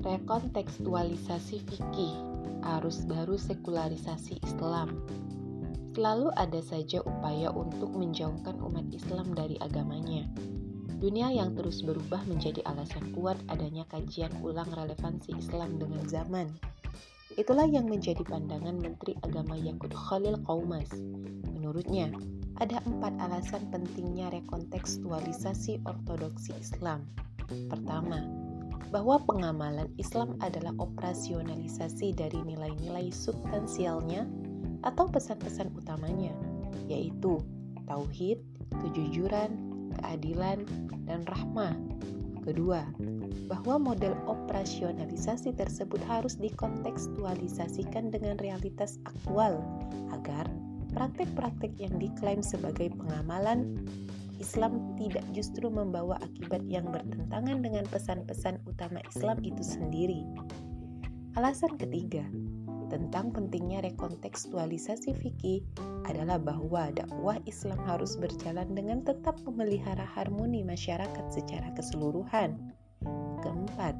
Rekontekstualisasi fikih, arus baru sekularisasi Islam. Selalu ada saja upaya untuk menjauhkan umat Islam dari agamanya. Dunia yang terus berubah menjadi alasan kuat adanya kajian ulang relevansi Islam dengan zaman. Itulah yang menjadi pandangan Menteri Agama Yakut Khalil Qaumas. Menurutnya, ada empat alasan pentingnya rekontekstualisasi ortodoksi Islam. Pertama, bahwa pengamalan Islam adalah operasionalisasi dari nilai-nilai substansialnya atau pesan-pesan utamanya, yaitu tauhid, kejujuran, keadilan, dan rahmah. Kedua, bahwa model operasionalisasi tersebut harus dikontekstualisasikan dengan realitas aktual agar praktek-praktek yang diklaim sebagai pengamalan Islam tidak justru membawa akibat yang bertentangan dengan pesan-pesan utama Islam itu sendiri. Alasan ketiga tentang pentingnya rekontekstualisasi fikih adalah bahwa dakwah Islam harus berjalan dengan tetap memelihara harmoni masyarakat secara keseluruhan. Keempat,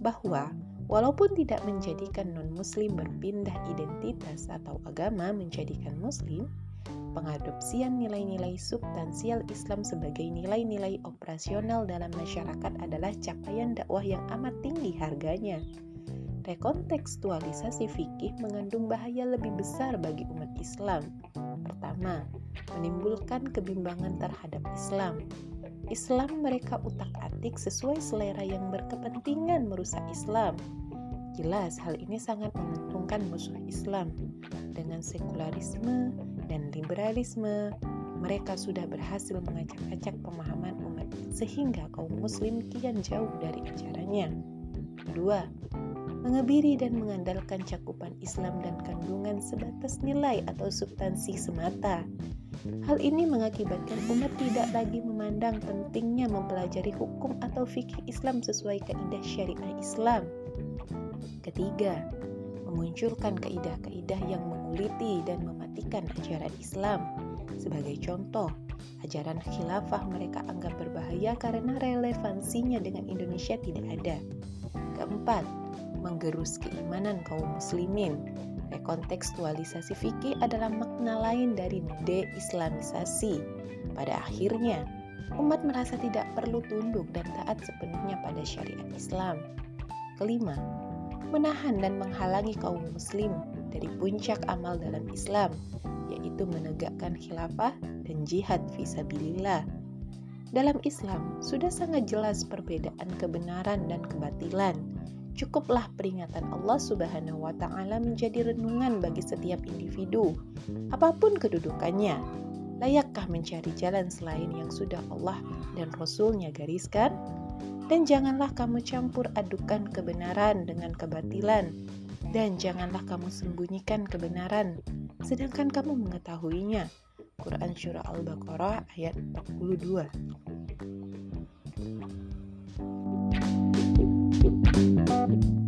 bahwa walaupun tidak menjadikan non-muslim berpindah identitas atau agama menjadikan muslim, pengadopsian nilai-nilai substansial Islam sebagai nilai-nilai operasional dalam masyarakat adalah capaian dakwah yang amat tinggi harganya. Rekontekstualisasi fikih mengandung bahaya lebih besar bagi umat Islam. Pertama, menimbulkan kebimbangan terhadap Islam. Islam mereka utak-atik sesuai selera yang berkepentingan merusak Islam. Jelas hal ini sangat menguntungkan musuh Islam. Dengan sekularisme, dan liberalisme, mereka sudah berhasil mengacak-acak pemahaman umat sehingga kaum muslim kian jauh dari ajarannya. Kedua, mengebiri dan mengandalkan cakupan Islam dan kandungan sebatas nilai atau substansi semata. Hal ini mengakibatkan umat tidak lagi memandang pentingnya mempelajari hukum atau fikih Islam sesuai kaidah syariah Islam. Ketiga, memunculkan kaidah-kaidah yang menguliti dan mematikan ajaran Islam. Sebagai contoh, ajaran khilafah mereka anggap berbahaya karena relevansinya dengan Indonesia tidak ada. Keempat, menggerus keimanan kaum muslimin. Rekontekstualisasi fikih adalah makna lain dari de-islamisasi. Pada akhirnya, umat merasa tidak perlu tunduk dan taat sepenuhnya pada syariat Islam. Kelima, menahan dan menghalangi kaum muslim dari puncak amal dalam Islam, yaitu menegakkan khilafah dan jihad visabilillah. Dalam Islam, sudah sangat jelas perbedaan kebenaran dan kebatilan. Cukuplah peringatan Allah Subhanahu wa Ta'ala menjadi renungan bagi setiap individu, apa pun kedudukannya. Layakkah mencari jalan selain yang sudah Allah dan Rasul-Nya gariskan? Dan janganlah kamu campur adukan kebenaran dengan kebatilan, dan janganlah kamu sembunyikan kebenaran, sedangkan kamu mengetahuinya. Quran Surah Al-Baqarah ayat 42 Thank you.